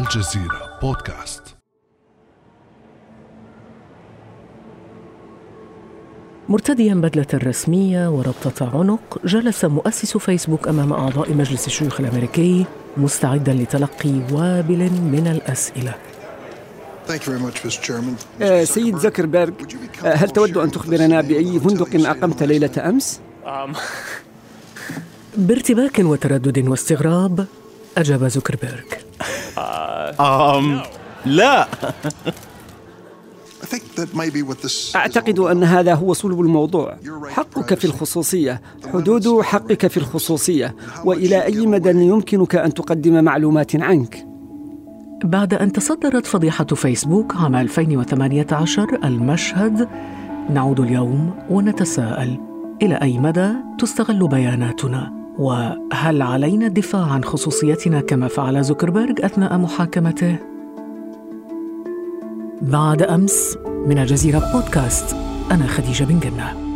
الجزيرة بودكاست. مرتديا بدلة رسمية وربطة عنق جلس مؤسس فيسبوك أمام أعضاء مجلس الشيوخ الأمريكي مستعدا لتلقي وابل من الأسئلة. آه سيد زكربيرغ آه هل تود أن تخبرنا بأي فندق أقمت ليلة أمس؟ بارتباك وتردد واستغراب أجاب زوكربيرغ أم لا. أعتقد أن هذا هو صلب الموضوع. حقك في الخصوصية. حدود حقك في الخصوصية. وإلى أي مدى يمكنك أن تقدم معلومات عنك؟ بعد أن تصدرت فضيحة فيسبوك عام 2018 المشهد نعود اليوم ونتساءل إلى أي مدى تستغل بياناتنا. وهل علينا الدفاع عن خصوصيتنا كما فعل زوكربيرغ أثناء محاكمته؟ بعد أمس من الجزيرة بودكاست أنا خديجة بن جنة.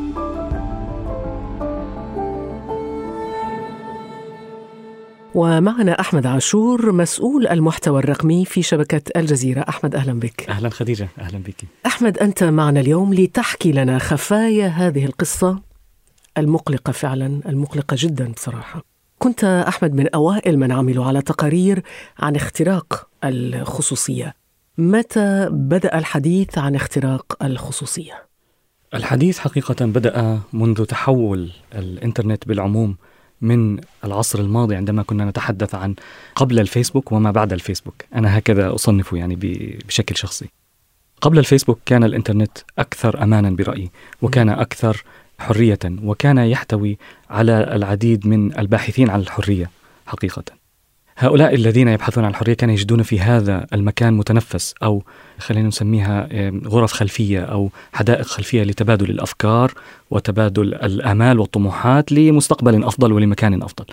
ومعنا أحمد عاشور مسؤول المحتوى الرقمي في شبكة الجزيرة. أحمد أهلا بك. أهلا خديجة أهلا بك. أحمد أنت معنا اليوم لتحكي لنا خفايا هذه القصة. المقلقة فعلا المقلقة جدا بصراحة. كنت أحمد من أوائل من عملوا على تقارير عن اختراق الخصوصية. متى بدأ الحديث عن اختراق الخصوصية؟ الحديث حقيقة بدأ منذ تحول الإنترنت بالعموم من العصر الماضي عندما كنا نتحدث عن قبل الفيسبوك وما بعد الفيسبوك. أنا هكذا أصنفه يعني بشكل شخصي. قبل الفيسبوك كان الإنترنت أكثر أمانا برأيي وكان أكثر حرية وكان يحتوي على العديد من الباحثين عن الحرية حقيقة. هؤلاء الذين يبحثون عن الحرية كانوا يجدون في هذا المكان متنفس أو خلينا نسميها غرف خلفية أو حدائق خلفية لتبادل الأفكار وتبادل الآمال والطموحات لمستقبل أفضل ولمكان أفضل.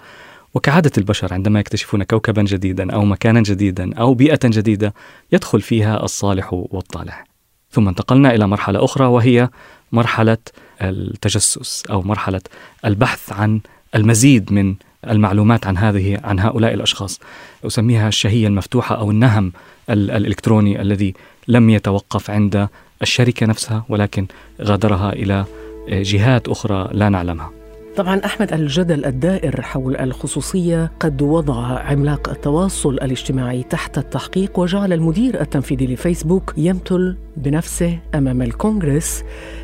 وكعادة البشر عندما يكتشفون كوكبا جديدا أو مكانا جديدا أو بيئة جديدة يدخل فيها الصالح والطالح. ثم انتقلنا إلى مرحلة أخرى وهي مرحلة التجسس أو مرحلة البحث عن المزيد من المعلومات عن هذه عن هؤلاء الأشخاص أسميها الشهية المفتوحة أو النهم الإلكتروني الذي لم يتوقف عند الشركة نفسها ولكن غادرها إلى جهات أخرى لا نعلمها. طبعا أحمد الجدل الدائر حول الخصوصية قد وضع عملاق التواصل الاجتماعي تحت التحقيق وجعل المدير التنفيذي لفيسبوك يمثل بنفسه أمام الكونغرس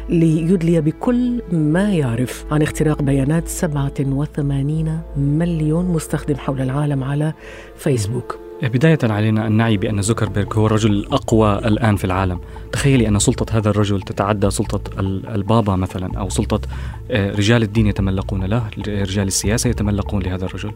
ليدلي بكل ما يعرف عن اختراق بيانات 87 مليون مستخدم حول العالم على فيسبوك. بداية علينا أن نعي بأن زوكربيرغ هو الرجل الأقوى الآن في العالم. تخيلي أن سلطة هذا الرجل تتعدى سلطة البابا مثلا أو سلطة رجال الدين يتملقون له رجال السياسة يتملقون لهذا الرجل.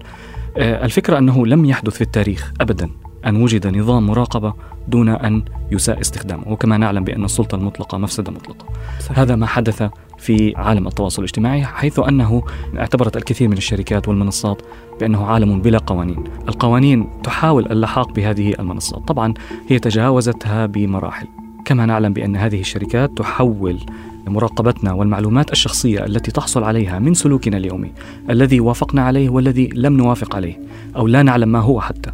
الفكرة أنه لم يحدث في التاريخ أبدا. أن وجد نظام مراقبة دون أن يساء استخدامه وكما نعلم بأن السلطة المطلقة مفسدة مطلقة. صحيح. هذا ما حدث في عالم التواصل الاجتماعي حيث أنه اعتبرت الكثير من الشركات والمنصات بأنه عالم بلا قوانين. القوانين تحاول اللحاق بهذه المنصات. طبعا هي تجاوزتها بمراحل. كما نعلم بأن هذه الشركات تحول مراقبتنا والمعلومات الشخصية التي تحصل عليها من سلوكنا اليومي الذي وافقنا عليه والذي لم نوافق عليه أو لا نعلم ما هو حتى.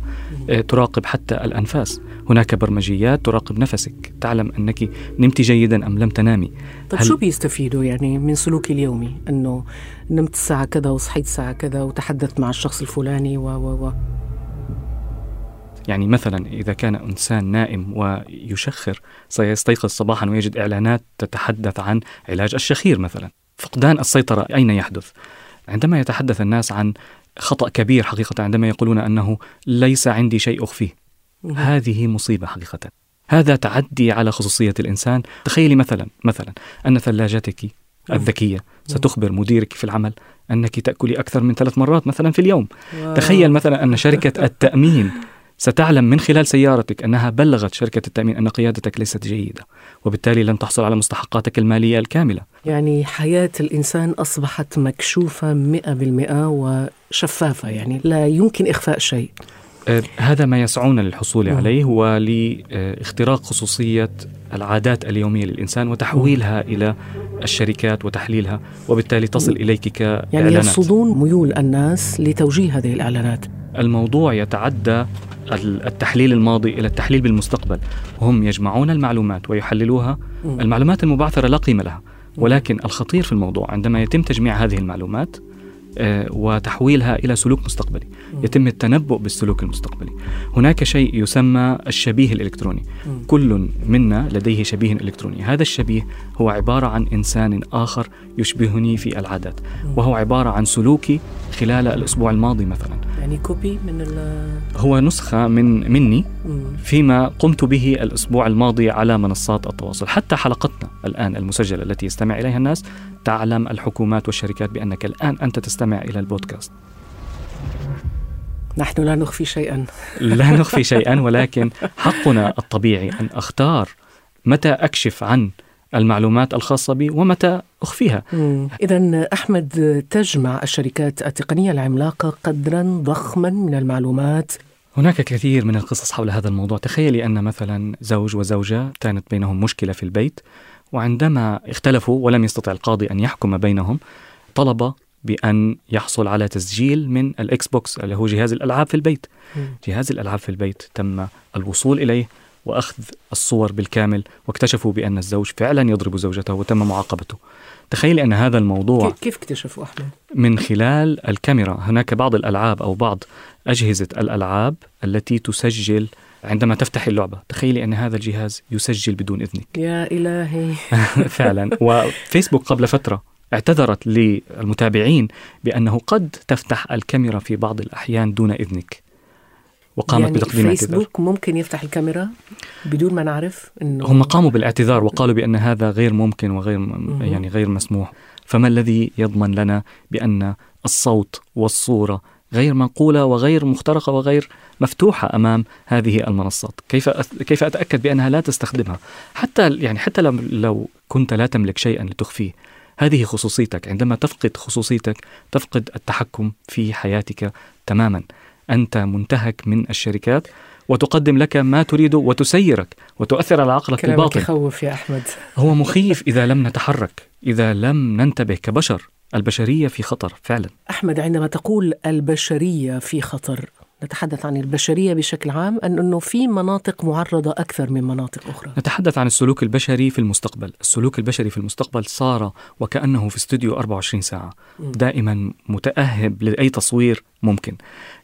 تراقب حتى الأنفاس. هناك برمجيات تراقب نفسك. تعلم أنك نمت جيدا أم لم تنامي. طيب شو بيستفيدوا يعني من سلوكي اليومي أنه نمت الساعة كذا وصحيت الساعة كذا وتحدثت مع الشخص الفلاني و و و. يعني مثلا إذا كان إنسان نائم ويشخر سيستيقظ صباحا ويجد إعلانات تتحدث عن علاج الشخير مثلا. فقدان السيطرة أين يحدث؟ عندما يتحدث الناس عن خطأ كبير حقيقة عندما يقولون أنه ليس عندي شيء أخفيه. هذه مصيبة حقيقة. هذا تعدي على خصوصية الإنسان. تخيلي مثلا مثلا أن ثلاجتك الذكية ستخبر مديرك في العمل أنك تأكلي أكثر من ثلاث مرات مثلا في اليوم. تخيل مثلا أن شركة التأمين ستعلم من خلال سيارتك أنها بلغت شركة التأمين أن قيادتك ليست جيدة وبالتالي لن تحصل على مستحقاتك المالية الكاملة. يعني حياة الإنسان أصبحت مكشوفة مئة بالمئة وشفافة يعني لا يمكن إخفاء شيء. آه هذا ما يسعون للحصول عليه هو لاختراق خصوصية العادات اليومية للإنسان وتحويلها إلى الشركات وتحليلها وبالتالي تصل إليك كإعلانات. يعني يرصدون ميول الناس لتوجيه هذه الإعلانات. الموضوع يتعدى التحليل الماضي إلى التحليل بالمستقبل. هم يجمعون المعلومات ويحللوها. المعلومات المبعثرة لا قيمة لها. ولكن الخطير في الموضوع عندما يتم تجميع هذه المعلومات آه، وتحويلها إلى سلوك مستقبلي. يتم التنبؤ بالسلوك المستقبلي. هناك شيء يسمى الشبيه الإلكتروني. كل منا لديه شبيه إلكتروني. هذا الشبيه هو عبارة عن إنسان آخر يشبهني في العادات. وهو عبارة عن سلوكي خلال الأسبوع الماضي مثلا. يعني كوبي من هو نسخة من مني فيما قمت به الأسبوع الماضي على منصات التواصل. حتى حلقتنا الآن المسجلة التي يستمع إليها الناس تعلم الحكومات والشركات بأنك الآن أنت تستمع إلى البودكاست. نحن لا نخفي شيئا. لا نخفي شيئا ولكن حقنا الطبيعي أن أختار متى أكشف عن المعلومات الخاصة بي ومتى أخفيها. إذا أحمد تجمع الشركات التقنية العملاقة قدرا ضخما من المعلومات. هناك كثير من القصص حول هذا الموضوع. تخيلي أن مثلا زوج وزوجة كانت بينهم مشكلة في البيت وعندما اختلفوا ولم يستطع القاضي أن يحكم بينهم طلب بأن يحصل على تسجيل من ال Xbox اللي هو جهاز الألعاب في البيت. جهاز الألعاب في البيت تم الوصول إليه. وأخذ الصور بالكامل واكتشفوا بأن الزوج فعلا يضرب زوجته وتم معاقبته. تخيلي أن هذا الموضوع كيف اكتشفوا أحمد؟ من خلال الكاميرا، هناك بعض الألعاب أو بعض أجهزة الألعاب التي تسجل عندما تفتح اللعبة. تخيلي أن هذا الجهاز يسجل بدون إذنك. يا إلهي. فعلا. وفيسبوك قبل فترة اعتذرت للمتابعين بأنه قد تفتح الكاميرا في بعض الأحيان دون إذنك. وقامت يعني بتقديم فيسبوك اعتذار ممكن يفتح الكاميرا بدون ما نعرف إنه هم قاموا بالاعتذار وقالوا بأن هذا غير ممكن وغير يعني غير مسموح فما الذي يضمن لنا بأن الصوت والصورة غير منقولة وغير مخترقة وغير مفتوحة أمام هذه المنصات، كيف كيف أتأكد بأنها لا تستخدمها؟ حتى يعني حتى لو كنت لا تملك شيئا لتخفيه، هذه خصوصيتك، عندما تفقد خصوصيتك تفقد التحكم في حياتك تماما. أنت منتهك من الشركات وتقدم لك ما تريده وتسيرك وتؤثر على عقلك كلامك الباطن يخوف يا أحمد. هو مخيف إذا لم نتحرك إذا لم ننتبه كبشر. البشرية في خطر فعلا. أحمد عندما تقول البشرية في خطر نتحدث عن البشرية بشكل عام أن أنه في مناطق معرضة أكثر من مناطق أخرى. نتحدث عن السلوك البشري في المستقبل. السلوك البشري في المستقبل صار وكأنه في استوديو 24 ساعة. دائما متأهب لأي تصوير ممكن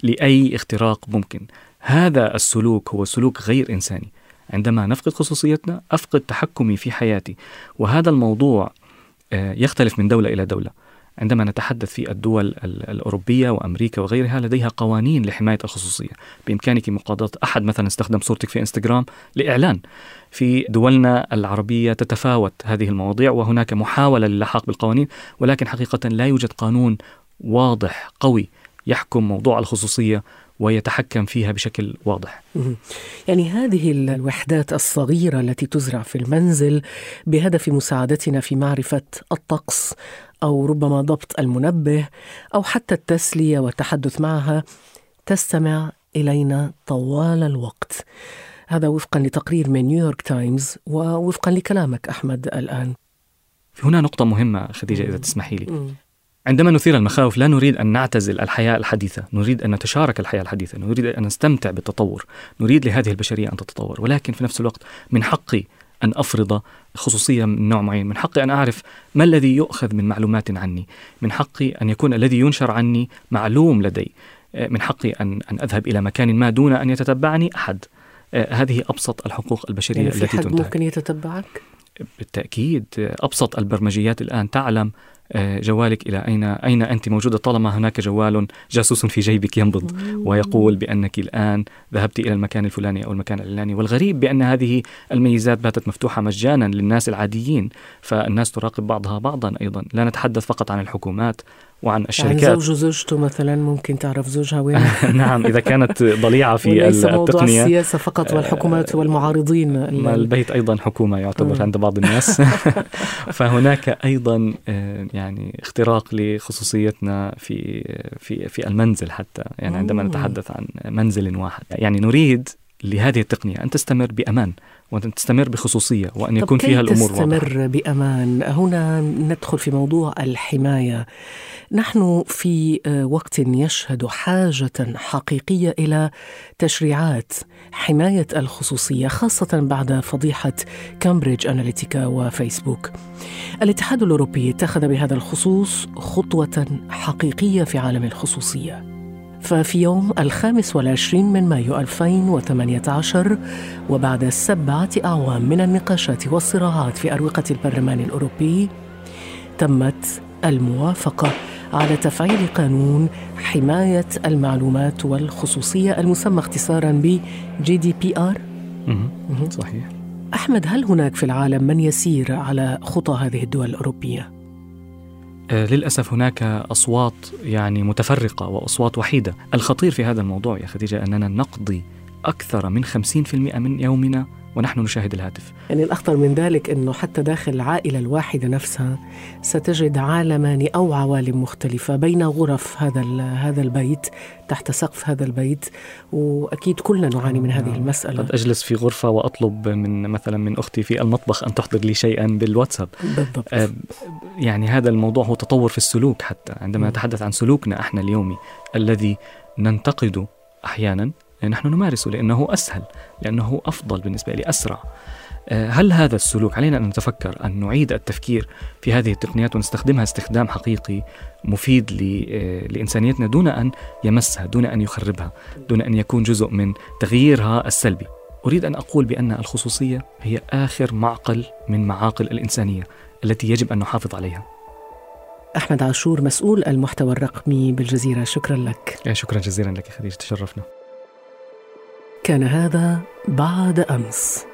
لأي اختراق ممكن. هذا السلوك هو سلوك غير إنساني. عندما نفقد خصوصيتنا أفقد تحكمي في حياتي. وهذا الموضوع آه، يختلف من دولة إلى دولة. عندما نتحدث في الدول الأوروبية وأمريكا وغيرها لديها قوانين لحماية الخصوصية. بإمكانك مقاضاة أحد مثلا استخدم صورتك في إنستغرام لإعلان. في دولنا العربية تتفاوت هذه المواضيع وهناك محاولة للحاق بالقوانين ولكن حقيقة لا يوجد قانون واضح قوي يحكم موضوع الخصوصية ويتحكم فيها بشكل واضح. يعني هذه الوحدات الصغيرة التي تزرع في المنزل بهدف مساعدتنا في معرفة الطقس أو ربما ضبط المنبه أو حتى التسلية والتحدث معها تستمع إلينا طوال الوقت. هذا وفقا لتقرير من نيويورك تايمز ووفقا لكلامك أحمد الآن. هنا نقطة مهمة خديجة إذا تسمحي لي. عندما نثير المخاوف لا نريد أن نعتزل الحياة الحديثة نريد أن نتشارك الحياة الحديثة نريد أن نستمتع بالتطور نريد لهذه البشرية أن تتطور ولكن في نفس الوقت من حقي أن أفرض خصوصية من نوع معين. من حقي أن أعرف ما الذي يؤخذ من معلومات عني. من حقي أن يكون الذي ينشر عني معلوم لدي. من حقي أن, أن أذهب إلى مكان ما دون أن يتتبعني أحد. هذه أبسط الحقوق البشرية يعني التي تنتهك ممكن يتتبعك؟ بالتأكيد أبسط البرمجيات الآن تعلم آه، جوالك إلى أين أين أنت موجودة؟ طالما هناك جوال جاسوس في جيبك ينبض ويقول بأنك الآن ذهبت إلى المكان الفلاني أو المكان العلاني. والغريب بأن هذه الميزات باتت مفتوحة مجانا للناس العاديين فالناس تراقب بعضها بعضا أيضا. لا نتحدث فقط عن الحكومات وعن الشركات. يعني زوج وزوجته مثلا ممكن تعرف زوجها وين. نعم إذا كانت ضليعة في وليس التقنية. موضوع السياسة فقط والحكومات والمعارضين. البيت أيضا حكومة يعتبر عند بعض الناس. فهناك أيضا آه، يعني اختراق لخصوصيتنا في في في المنزل حتى. يعني عندما نتحدث عن منزل واحد. يعني نريد لهذه التقنية أن تستمر بأمان وأن تستمر بخصوصية وأن يكون فيها الأمور تستمر واضحة. بأمان؟ هنا ندخل في موضوع الحماية. نحن في آه، وقت يشهد حاجة حقيقية إلى تشريعات حماية الخصوصية خاصة بعد فضيحة كامبريدج أناليتيكا وفيسبوك. الاتحاد الأوروبي اتخذ بهذا الخصوص خطوة حقيقية في عالم الخصوصية. ففي يوم الخامس والعشرين من مايو 2018 وبعد سبعة أعوام من النقاشات والصراعات في أروقة البرلمان الأوروبي تمت الموافقة على تفعيل قانون حماية المعلومات والخصوصية المسمى اختصارا ب GDPR صحيح. أحمد هل هناك في العالم من يسير على خطى هذه الدول الأوروبية؟ آه، للأسف هناك أصوات يعني متفرقة وأصوات وحيدة. الخطير في هذا الموضوع يا خديجة أننا نقضي أكثر من 50% من يومنا ونحن نشاهد الهاتف. يعني الأخطر من ذلك أنه حتى داخل العائلة الواحدة نفسها ستجد عالمان أو عوالم مختلفة بين غرف هذا هذا البيت تحت سقف هذا البيت وأكيد كلنا نعاني من هذه المسألة. قد أجلس في غرفة وأطلب من مثلا من أختي في المطبخ أن تحضر لي شيئا بالواتساب. بالضبط. آه يعني هذا الموضوع هو تطور في السلوك حتى عندما نتحدث عن سلوكنا إحنا اليومي الذي ننتقده أحيانا نحن نمارسه لأنه أسهل لأنه أفضل بالنسبة لي أسرع. آه، هل هذا السلوك علينا أن نتفكر أن نعيد التفكير في هذه التقنيات ونستخدمها استخدام حقيقي مفيد آه، لإنسانيتنا دون أن يمسها دون أن يخربها دون أن يكون جزء من تغييرها السلبي؟ أريد أن أقول بأن الخصوصية هي آخر معقل من معاقل الإنسانية التي يجب أن نحافظ عليها. أحمد عاشور مسؤول المحتوى الرقمي بالجزيرة شكرا لك. شكرا جزيلا لك خديجة تشرفنا. كان هذا بعد أمس.